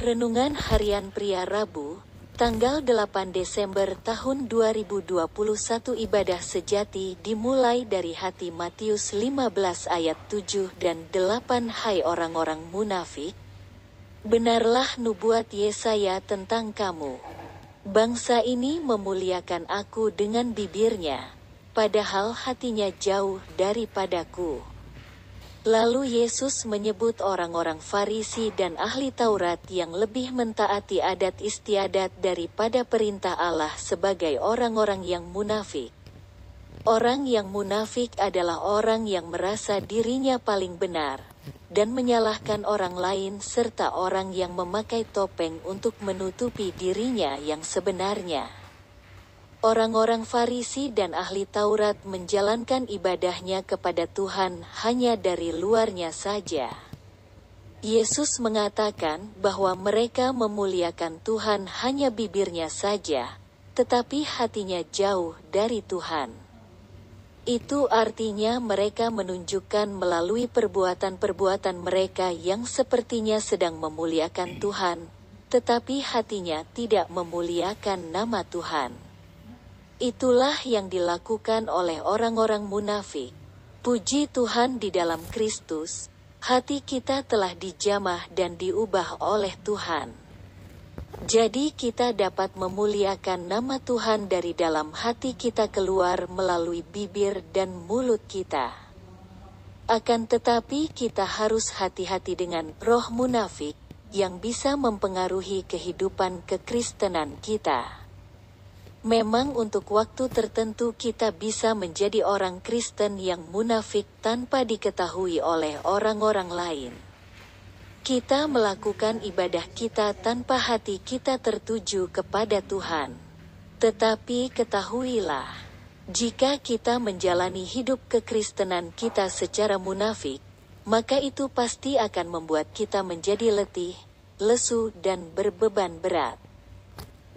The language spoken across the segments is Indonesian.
Renungan Harian Pria Rabu, tanggal 8 Desember tahun 2021 ibadah sejati dimulai dari hati Matius 15 ayat 7 dan 8 Hai orang-orang munafik, benarlah nubuat Yesaya tentang kamu. Bangsa ini memuliakan aku dengan bibirnya, padahal hatinya jauh daripadaku. Lalu Yesus menyebut orang-orang Farisi dan ahli Taurat yang lebih mentaati adat istiadat daripada perintah Allah sebagai orang-orang yang munafik. Orang yang munafik adalah orang yang merasa dirinya paling benar dan menyalahkan orang lain serta orang yang memakai topeng untuk menutupi dirinya yang sebenarnya. Orang-orang Farisi dan ahli Taurat menjalankan ibadahnya kepada Tuhan hanya dari luarnya saja. Yesus mengatakan bahwa mereka memuliakan Tuhan hanya bibirnya saja, tetapi hatinya jauh dari Tuhan. Itu artinya mereka menunjukkan melalui perbuatan-perbuatan mereka yang sepertinya sedang memuliakan Tuhan, tetapi hatinya tidak memuliakan nama Tuhan. Itulah yang dilakukan oleh orang-orang munafik. Puji Tuhan di dalam Kristus, hati kita telah dijamah dan diubah oleh Tuhan. Jadi kita dapat memuliakan nama Tuhan dari dalam hati kita keluar melalui bibir dan mulut kita. Akan tetapi kita harus hati-hati dengan roh munafik yang bisa mempengaruhi kehidupan kekristenan kita. Memang untuk waktu tertentu kita bisa menjadi orang Kristen yang munafik tanpa diketahui oleh orang-orang lain. Kita melakukan ibadah kita tanpa hati kita tertuju kepada Tuhan. Tetapi ketahuilah, jika kita menjalani hidup kekristenan kita secara munafik, maka itu pasti akan membuat kita menjadi letih, lesu, dan berbeban berat.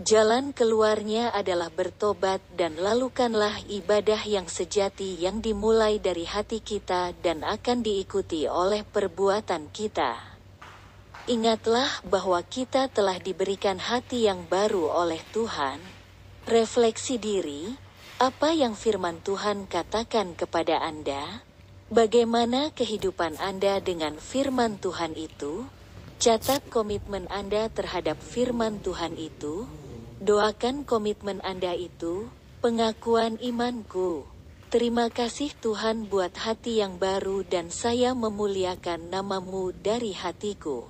Jalan keluarnya adalah bertobat dan lakukanlah ibadah yang sejati yang dimulai dari hati kita dan akan diikuti oleh perbuatan kita. Ingatlah bahwa kita telah diberikan hati yang baru oleh Tuhan. Refleksi diri, apa yang firman Tuhan katakan kepada Anda? Bagaimana kehidupan Anda dengan firman Tuhan itu? Catat komitmen Anda terhadap firman Tuhan itu. Doakan komitmen Anda itu, pengakuan imanku. Terima kasih Tuhan buat hati yang baru dan saya memuliakan namamu dari hatiku.